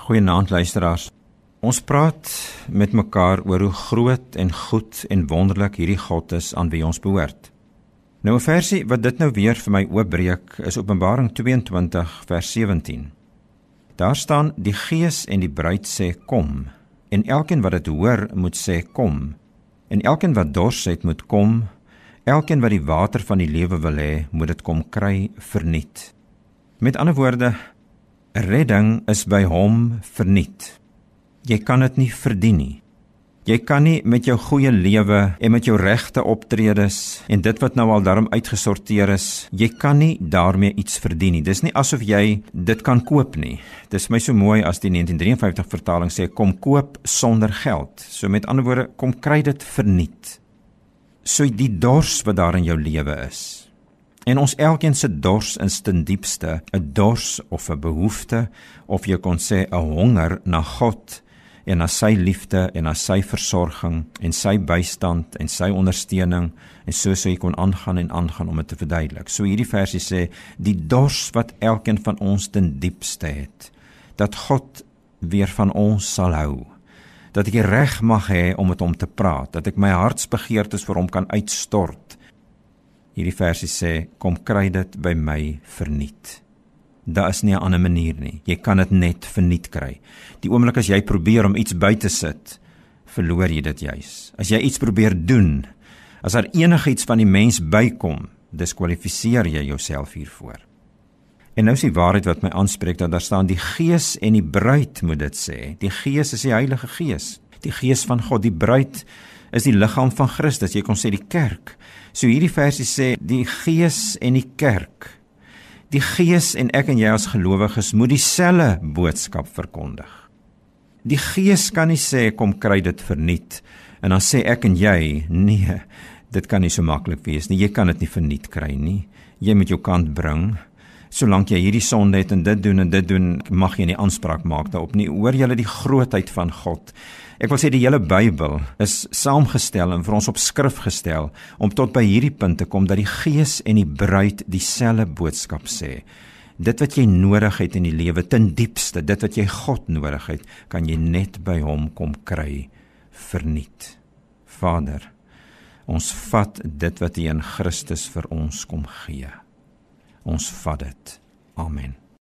Goeienaand luisteraars. Ons praat met mekaar oor hoe groot en goed en wonderlik hierdie God is aan wie ons behoort. Nou 'n versie wat dit nou weer vir my oopbreek is Openbaring 22 vers 17. Daar staan die Gees en die bruid sê kom en elkeen wat dit hoor moet sê kom en elkeen wat dors het moet kom elkeen wat die water van die lewe wil hê moet dit kom kry verniet. Met ander woorde Redding is by hom verniet. Jy kan dit nie verdien nie. Jy kan nie met jou goeie lewe en met jou regte optredes en dit wat nou al daarom uitgesorteer is, jy kan nie daarmee iets verdien nie. Dis nie asof jy dit kan koop nie. Dis my so mooi as die 1953 vertaling sê kom koop sonder geld. So met ander woorde, kom kry dit verniet. So die dors wat daar in jou lewe is, En ons elkeen se dors in stin diepste, 'n dors of 'n behoefte of jy kon sê 'n honger na God en na sy liefde en na sy versorging en sy bystand en sy ondersteuning en so sou jy kon aangaan en aangaan om dit te verduidelik. So hierdie versie sê die dors wat elkeen van ons ten diepste het, dat God weer van ons sal hou dat ek reg mag hê om met hom te praat, dat ek my hartsbegeertes vir hom kan uitstort, Hierdie versie sê kom kry dit by my verniet. Daar is nie 'n ander manier nie. Jy kan dit net verniet kry. Die oomblik as jy probeer om iets by te sit, verloor jy dit juis. As jy iets probeer doen, as daar enigiets van die mens bykom, diskwalifiseer jy jouself hiervoor. En nou is die waarheid wat my aanspreek dat daar staan die Gees en die bruid moet dit sê. Die Gees is die Heilige Gees, die Gees van God, die bruid is die liggaam van Christus. Jy kon sê die kerk. So hierdie versie sê die Gees en die kerk. Die Gees en ek en jy as gelowiges moet dieselfde boodskap verkondig. Die Gees kan nie sê kom kry dit verniet en dan sê ek en jy nee, dit kan nie so maklik wees nie. Jy kan dit nie verniet kry nie. Jy moet jou kant bring. Solank jy hierdie sonde het en dit doen en dit doen, mag jy nie aanspraak maak daarop nie. Hoor jy die grootheid van God? Ek wil sê die hele Bybel is saamgestel en vir ons op skrif gestel om tot by hierdie punt te kom dat die Gees en die bruid dieselfde boodskap sê. Dit wat jy nodig het in die lewe ten diepste, dit wat jy God nodig het, kan jy net by hom kom kry verniet. Vader, ons vat dit wat U in Christus vir ons kom gee. Ons vat dit. Amen.